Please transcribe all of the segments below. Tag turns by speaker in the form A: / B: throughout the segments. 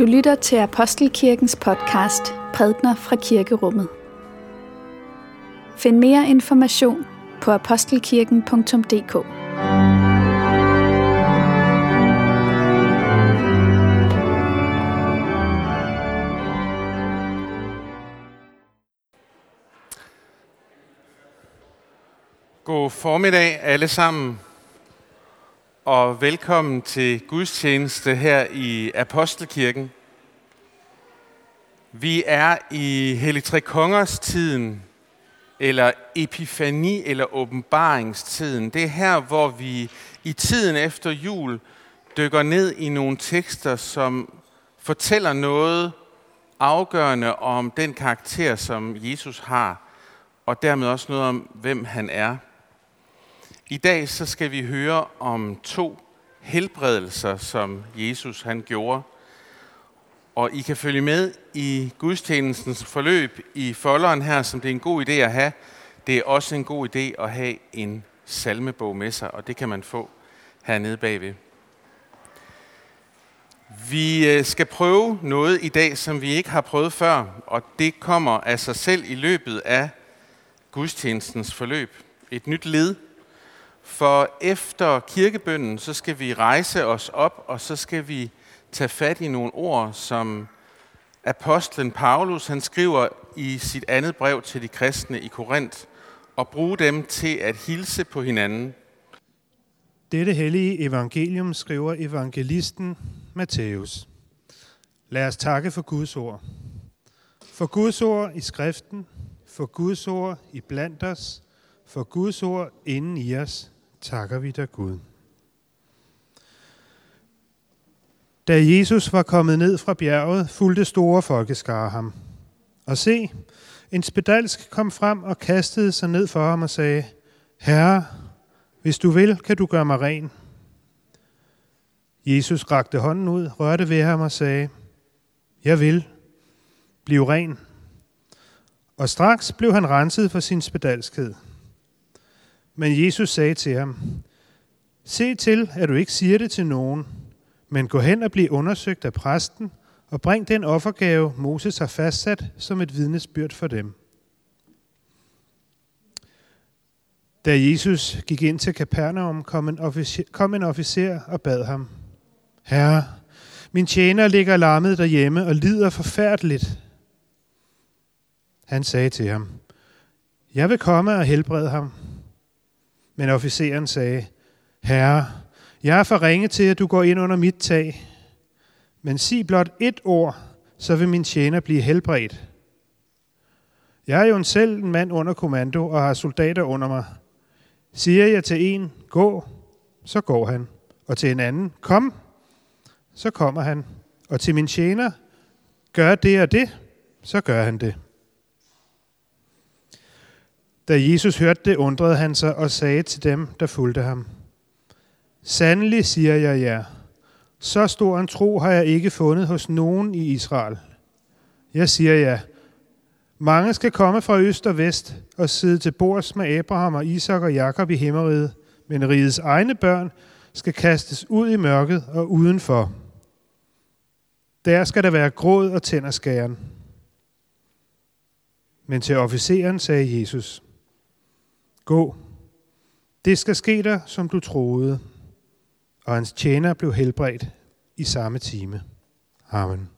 A: Du lytter til Apostelkirkens podcast Prædner fra Kirkerummet. Find mere information på apostelkirken.dk.
B: God formiddag alle sammen, og velkommen til gudstjeneste her i Apostelkirken. Vi er i Hellig Tre Kongers tiden, eller epifani- eller åbenbaringstiden. Det er her, hvor vi i tiden efter jul dykker ned i nogle tekster, som fortæller noget afgørende om den karakter, som Jesus har, og dermed også noget om, hvem han er. I dag så skal vi høre om to helbredelser, som Jesus han gjorde. Og I kan følge med i gudstjenestens forløb i folderen her, som det er en god idé at have. Det er også en god idé at have en salmebog med sig, og det kan man få hernede bagved. Vi øh, skal prøve noget i dag, som vi ikke har prøvet før, og det kommer af sig selv i løbet af gudstjenestens forløb. Et nyt led for efter kirkebønden, så skal vi rejse os op, og så skal vi tage fat i nogle ord, som apostlen Paulus han skriver i sit andet brev til de kristne i Korinth, og bruge dem til at hilse på hinanden.
C: Dette hellige evangelium skriver evangelisten Matthæus. Lad os takke for Guds ord. For Guds ord i skriften, for Guds ord i blandt os, for Guds ord inden i os, takker vi dig Gud. Da Jesus var kommet ned fra bjerget, fulgte store folkeskare ham. Og se, en spedalsk kom frem og kastede sig ned for ham og sagde, Herre, hvis du vil, kan du gøre mig ren. Jesus rakte hånden ud, rørte ved ham og sagde, Jeg vil, bliv ren. Og straks blev han renset for sin spedalskhed. Men Jesus sagde til ham, Se til, at du ikke siger det til nogen, men gå hen og bliv undersøgt af præsten, og bring den offergave, Moses har fastsat som et vidnesbyrd for dem. Da Jesus gik ind til Kapernaum, kom en, officer, kom en officer og bad ham, Herre, min tjener ligger lammet derhjemme og lider forfærdeligt. Han sagde til ham, Jeg vil komme og helbrede ham. Men officeren sagde, Herre, jeg er for ringe til, at du går ind under mit tag. Men sig blot et ord, så vil min tjener blive helbredt. Jeg er jo en selv en mand under kommando og har soldater under mig. Siger jeg til en, gå, så går han. Og til en anden, kom, så kommer han. Og til min tjener, gør det og det, så gør han det. Da Jesus hørte det, undrede han sig og sagde til dem, der fulgte ham, Sandelig siger jeg jer, så stor en tro har jeg ikke fundet hos nogen i Israel. Jeg siger jer, mange skal komme fra øst og vest og sidde til bords med Abraham og Isak og Jakob i himmeriget, men rigets egne børn skal kastes ud i mørket og udenfor. Der skal der være gråd og tænderskæren. Men til officeren sagde Jesus, Gå, det skal ske dig, som du troede. Og hans tjener blev helbredt i samme time. Amen.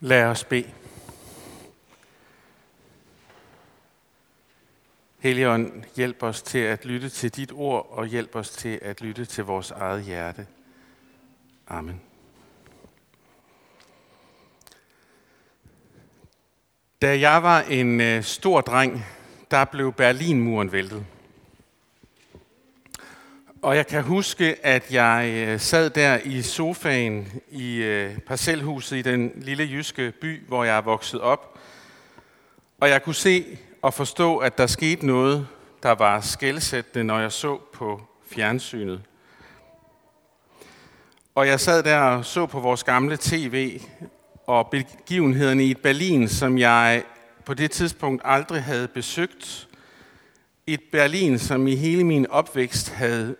B: Lad os bede. Helligånd, hjælp os til at lytte til dit ord, og hjælp os til at lytte til vores eget hjerte. Amen. Da jeg var en øh, stor dreng, der blev Berlinmuren væltet. Og jeg kan huske, at jeg øh, sad der i sofaen i øh, parcelhuset i den lille jyske by, hvor jeg er vokset op. Og jeg kunne se og forstå, at der skete noget, der var skældsættende, når jeg så på fjernsynet. Og jeg sad der og så på vores gamle tv, og begivenhederne i et Berlin, som jeg på det tidspunkt aldrig havde besøgt. Et Berlin, som i hele min opvækst havde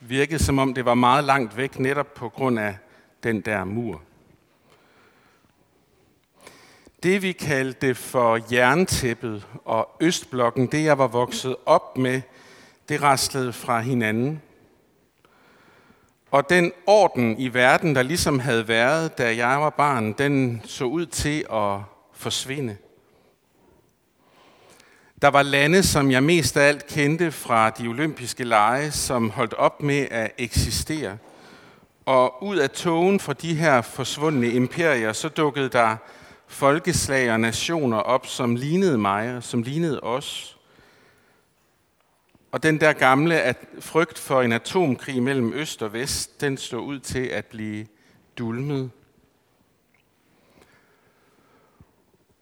B: virket som om det var meget langt væk, netop på grund af den der mur. Det vi kaldte for jerntæppet og Østblokken, det jeg var vokset op med, det raslede fra hinanden. Og den orden i verden, der ligesom havde været, da jeg var barn, den så ud til at forsvinde. Der var lande, som jeg mest af alt kendte fra de olympiske lege, som holdt op med at eksistere. Og ud af togen fra de her forsvundne imperier, så dukkede der folkeslag og nationer op, som lignede mig og som lignede os. Og den der gamle at frygt for en atomkrig mellem øst og vest, den står ud til at blive dulmet.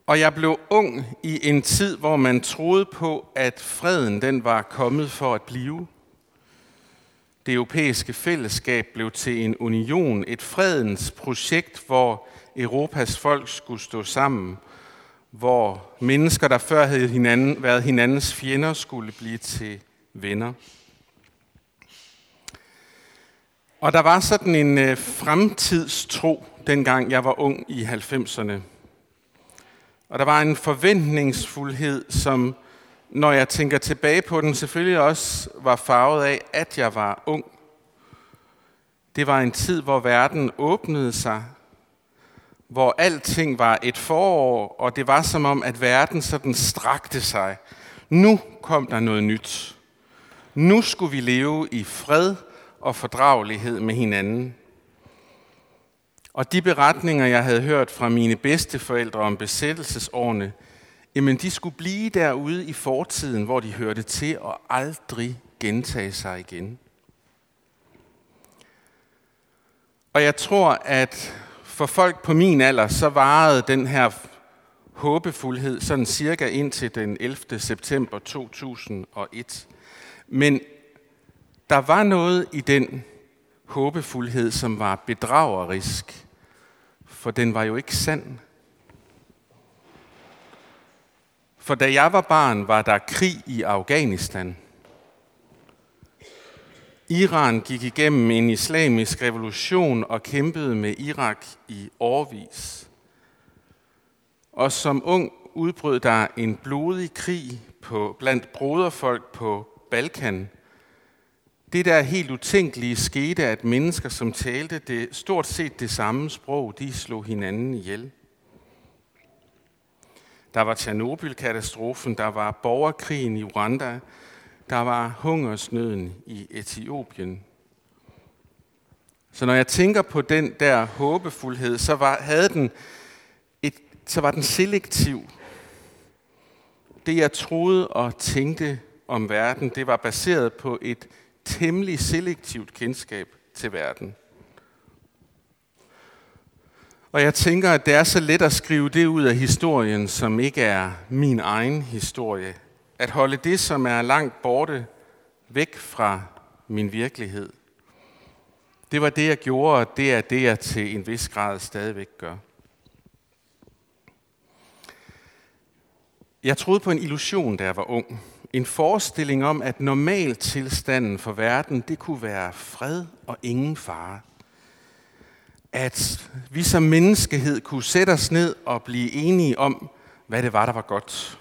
B: Og jeg blev ung i en tid, hvor man troede på, at freden den var kommet for at blive. Det europæiske fællesskab blev til en union, et fredens projekt, hvor Europas folk skulle stå sammen, hvor mennesker, der før havde hinanden, været hinandens fjender, skulle blive til venner. Og der var sådan en øh, fremtidstro, dengang jeg var ung i 90'erne. Og der var en forventningsfuldhed, som, når jeg tænker tilbage på den, selvfølgelig også var farvet af, at jeg var ung. Det var en tid, hvor verden åbnede sig, hvor alting var et forår, og det var som om, at verden sådan strakte sig. Nu kom der noget nyt. Nu skulle vi leve i fred og fordragelighed med hinanden. Og de beretninger, jeg havde hørt fra mine bedsteforældre om besættelsesårene, jamen de skulle blive derude i fortiden, hvor de hørte til og aldrig gentage sig igen. Og jeg tror, at for folk på min alder, så varede den her håbefuldhed sådan cirka indtil den 11. september 2001. Men der var noget i den håbefuldhed, som var bedragerisk, for den var jo ikke sand. For da jeg var barn, var der krig i Afghanistan. Iran gik igennem en islamisk revolution og kæmpede med Irak i årvis. Og som ung udbrød der en blodig krig på, blandt broderfolk på Balkan. Det der helt utænkelige skete, at mennesker, som talte det, stort set det samme sprog, de slog hinanden ihjel. Der var Tjernobyl-katastrofen, der var borgerkrigen i Rwanda, der var hungersnøden i Etiopien. Så når jeg tænker på den der håbefuldhed, så var, havde den et, så var den selektiv. Det jeg troede og tænkte om verden, det var baseret på et temmelig selektivt kendskab til verden. Og jeg tænker, at det er så let at skrive det ud af historien, som ikke er min egen historie. At holde det, som er langt borte, væk fra min virkelighed. Det var det, jeg gjorde, og det er det, jeg til en vis grad stadigvæk gør. Jeg troede på en illusion, da jeg var ung. En forestilling om, at normaltilstanden for verden, det kunne være fred og ingen fare. At vi som menneskehed kunne sætte os ned og blive enige om, hvad det var, der var godt.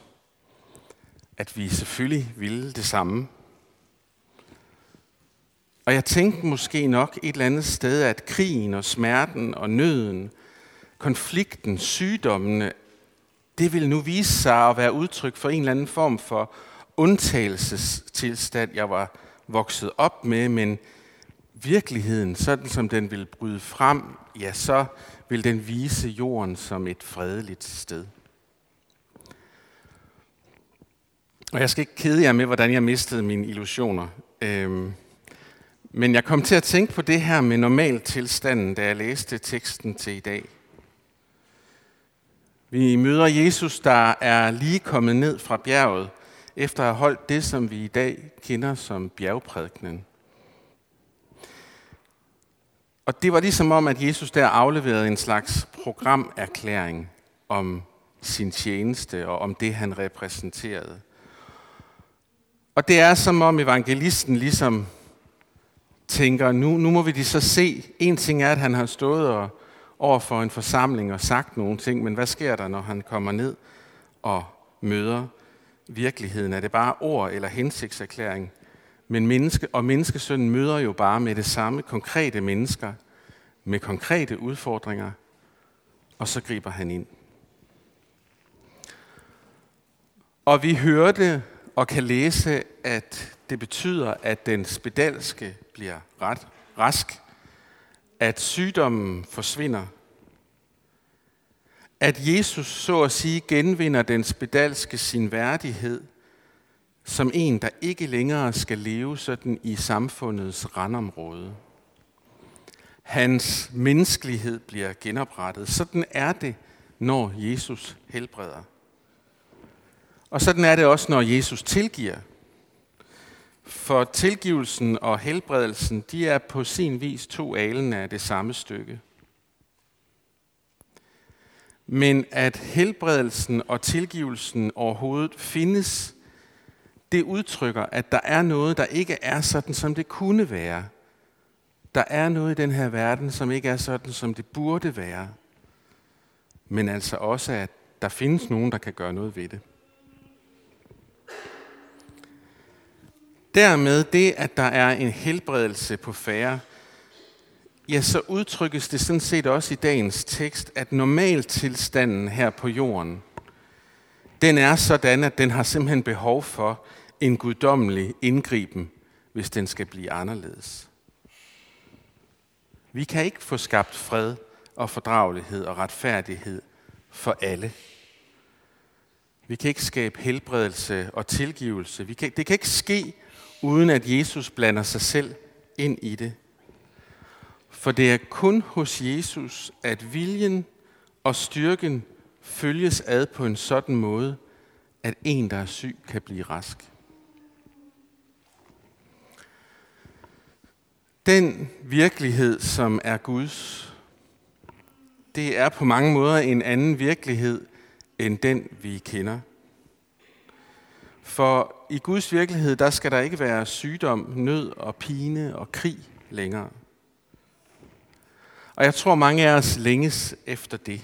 B: At vi selvfølgelig ville det samme. Og jeg tænkte måske nok et eller andet sted, at krigen og smerten og nøden, konflikten, sygdommene, det vil nu vise sig at være udtryk for en eller anden form for undtagelsestilstand, jeg var vokset op med, men virkeligheden, sådan som den vil bryde frem, ja, så vil den vise jorden som et fredeligt sted. Og jeg skal ikke kede jer med, hvordan jeg mistede mine illusioner. Øhm, men jeg kom til at tænke på det her med normaltilstanden, da jeg læste teksten til i dag. Vi møder Jesus, der er lige kommet ned fra bjerget, efter at have holdt det, som vi i dag kender som bjergprædikenen. Og det var ligesom om, at Jesus der afleverede en slags programerklæring om sin tjeneste og om det, han repræsenterede. Og det er som om evangelisten ligesom tænker, nu, nu må vi de så se. En ting er, at han har stået og, over for en forsamling og sagt nogle ting, men hvad sker der, når han kommer ned og møder virkeligheden? Er det bare ord eller hensigtserklæring? Men menneske, og menneskesønnen møder jo bare med det samme konkrete mennesker, med konkrete udfordringer, og så griber han ind. Og vi hørte og kan læse, at det betyder, at den spedalske bliver ret rask, at sygdommen forsvinder, at Jesus så at sige genvinder den spedalske sin værdighed som en, der ikke længere skal leve sådan i samfundets randområde. Hans menneskelighed bliver genoprettet. Sådan er det, når Jesus helbreder. Og sådan er det også, når Jesus tilgiver. For tilgivelsen og helbredelsen, de er på sin vis to alen af det samme stykke. Men at helbredelsen og tilgivelsen overhovedet findes, det udtrykker, at der er noget, der ikke er sådan, som det kunne være. Der er noget i den her verden, som ikke er sådan, som det burde være. Men altså også, at der findes nogen, der kan gøre noget ved det. Dermed det, at der er en helbredelse på færre, ja, så udtrykkes det sådan set også i dagens tekst, at normaltilstanden her på jorden, den er sådan, at den har simpelthen behov for en guddommelig indgriben, hvis den skal blive anderledes. Vi kan ikke få skabt fred og fordragelighed og retfærdighed for alle. Vi kan ikke skabe helbredelse og tilgivelse. Vi kan, det kan ikke ske, uden at Jesus blander sig selv ind i det. For det er kun hos Jesus, at viljen og styrken følges ad på en sådan måde, at en, der er syg, kan blive rask. Den virkelighed, som er Guds, det er på mange måder en anden virkelighed end den, vi kender. For i Guds virkelighed, der skal der ikke være sygdom, nød og pine og krig længere. Og jeg tror, mange af os længes efter det.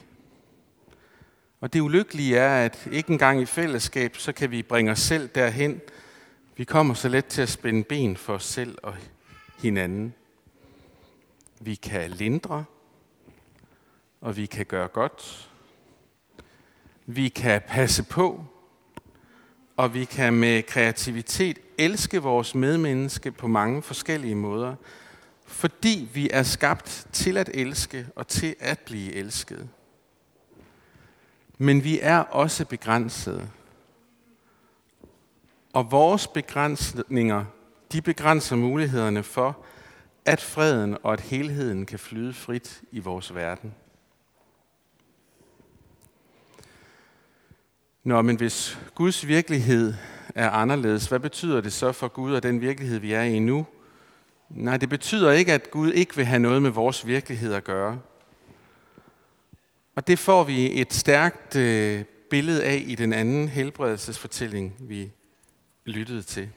B: Og det ulykkelige er, at ikke engang i fællesskab, så kan vi bringe os selv derhen. Vi kommer så let til at spænde ben for os selv og hinanden. Vi kan lindre, og vi kan gøre godt. Vi kan passe på, og vi kan med kreativitet elske vores medmenneske på mange forskellige måder, fordi vi er skabt til at elske og til at blive elsket. Men vi er også begrænsede. Og vores begrænsninger, de begrænser mulighederne for, at freden og at helheden kan flyde frit i vores verden. Nå, men hvis Guds virkelighed er anderledes, hvad betyder det så for Gud og den virkelighed, vi er i nu? Nej, det betyder ikke, at Gud ikke vil have noget med vores virkelighed at gøre. Og det får vi et stærkt øh, billede af i den anden helbredelsesfortælling, vi lyttede til.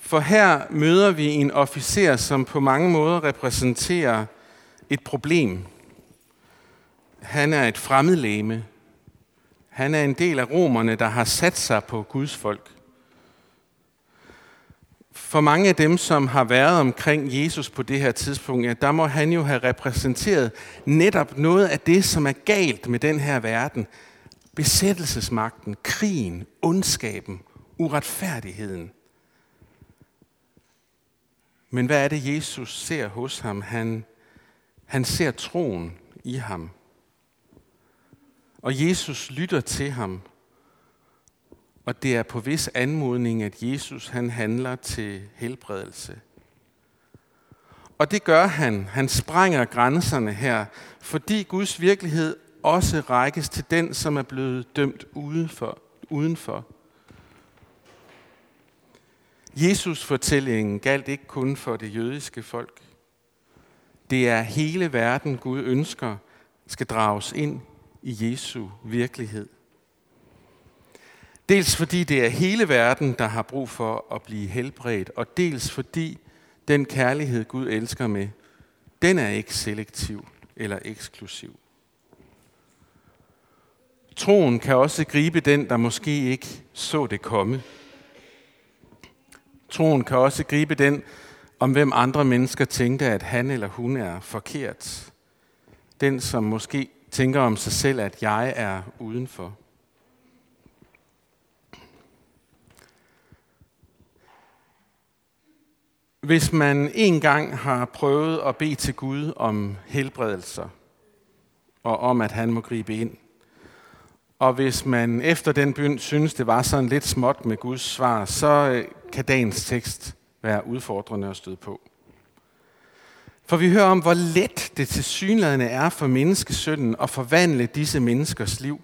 B: For her møder vi en officer, som på mange måder repræsenterer et problem. Han er et fremmedlæme, han er en del af romerne, der har sat sig på Guds folk. For mange af dem, som har været omkring Jesus på det her tidspunkt, ja, der må han jo have repræsenteret netop noget af det, som er galt med den her verden. Besættelsesmagten, krigen, ondskaben, uretfærdigheden. Men hvad er det, Jesus ser hos ham? Han, han ser troen i ham. Og Jesus lytter til ham. Og det er på vis anmodning, at Jesus han handler til helbredelse. Og det gør han. Han sprænger grænserne her, fordi Guds virkelighed også rækkes til den, som er blevet dømt udenfor. udenfor. Jesus fortællingen galt ikke kun for det jødiske folk. Det er hele verden, Gud ønsker, skal drages ind i Jesu virkelighed. Dels fordi det er hele verden, der har brug for at blive helbredt, og dels fordi den kærlighed, Gud elsker med, den er ikke selektiv eller eksklusiv. Troen kan også gribe den, der måske ikke så det komme. Troen kan også gribe den, om hvem andre mennesker tænkte, at han eller hun er forkert. Den, som måske tænker om sig selv, at jeg er udenfor. Hvis man en gang har prøvet at bede til Gud om helbredelser, og om at han må gribe ind, og hvis man efter den bøn synes, det var sådan lidt småt med Guds svar, så øh, kan dagens tekst være udfordrende at støde på. For vi hører om, hvor let det til synlædende er for menneskesønnen at forvandle disse menneskers liv.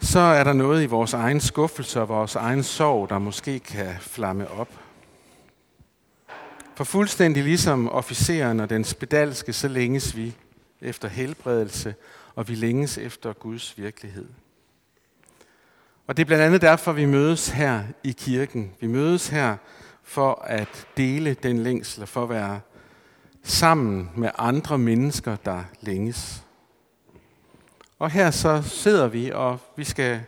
B: Så er der noget i vores egen skuffelse og vores egen sorg, der måske kan flamme op. For fuldstændig ligesom officeren og den spedalske, så længes vi efter helbredelse, og vi længes efter Guds virkelighed. Og det er blandt andet derfor, vi mødes her i kirken. Vi mødes her for at dele den længsel, for at være sammen med andre mennesker, der længes. Og her så sidder vi, og vi skal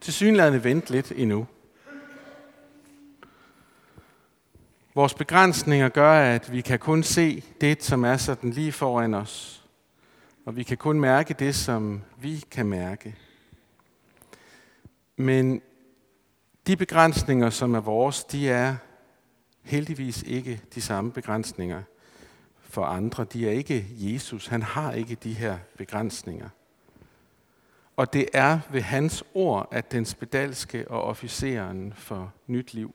B: til synlædende vente lidt endnu. Vores begrænsninger gør, at vi kan kun se det, som er sådan lige foran os. Og vi kan kun mærke det, som vi kan mærke. Men de begrænsninger, som er vores, de er heldigvis ikke de samme begrænsninger for andre. De er ikke Jesus. Han har ikke de her begrænsninger. Og det er ved hans ord, at den spedalske og officeren for nyt liv.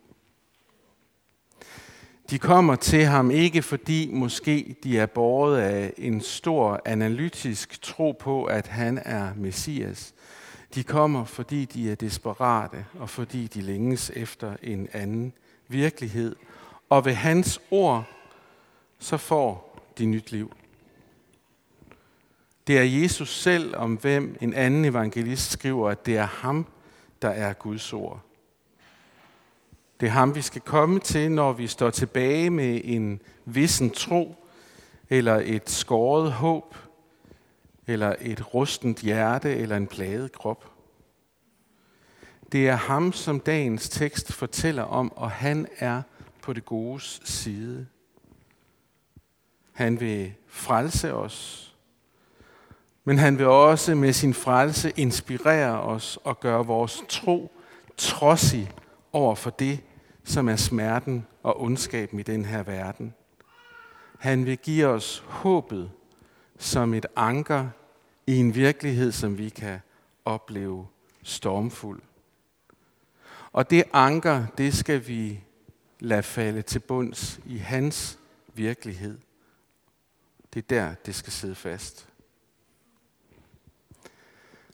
B: De kommer til ham ikke fordi måske de er båret af en stor analytisk tro på, at han er Messias. De kommer fordi de er desperate og fordi de længes efter en anden virkelighed. Og ved hans ord, så får de nyt liv. Det er Jesus selv, om hvem en anden evangelist skriver, at det er ham, der er Guds ord. Det er ham, vi skal komme til, når vi står tilbage med en vissen tro, eller et skåret håb, eller et rustent hjerte, eller en plaget krop. Det er ham, som dagens tekst fortæller om, og han er på det godes side. Han vil frelse os, men han vil også med sin frelse inspirere os og gøre vores tro trodsig over for det, som er smerten og ondskaben i den her verden. Han vil give os håbet som et anker i en virkelighed, som vi kan opleve stormfuld. Og det anker, det skal vi lade falde til bunds i hans virkelighed. Det er der, det skal sidde fast.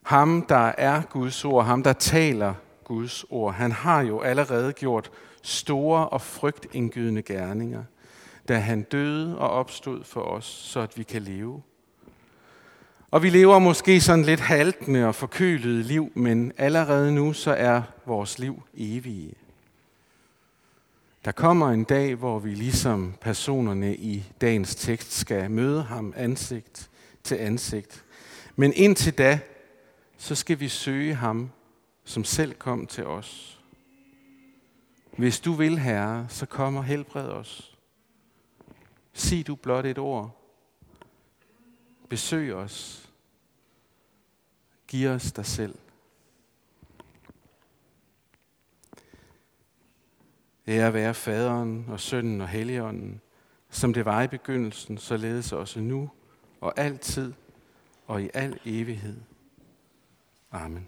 B: Ham, der er Guds ord, ham, der taler Guds ord, han har jo allerede gjort store og frygtindgydende gerninger, da han døde og opstod for os, så at vi kan leve. Og vi lever måske sådan lidt haltende og forkølede liv, men allerede nu så er vores liv evige. Der kommer en dag, hvor vi ligesom personerne i dagens tekst skal møde ham ansigt til ansigt. Men indtil da, så skal vi søge ham, som selv kom til os. Hvis du vil, Herre, så kom og helbred os. Sig du blot et ord. Besøg os. Giv os dig selv. Ære være faderen og sønnen og helligånden, som det var i begyndelsen, således også nu og altid og i al evighed. Amen.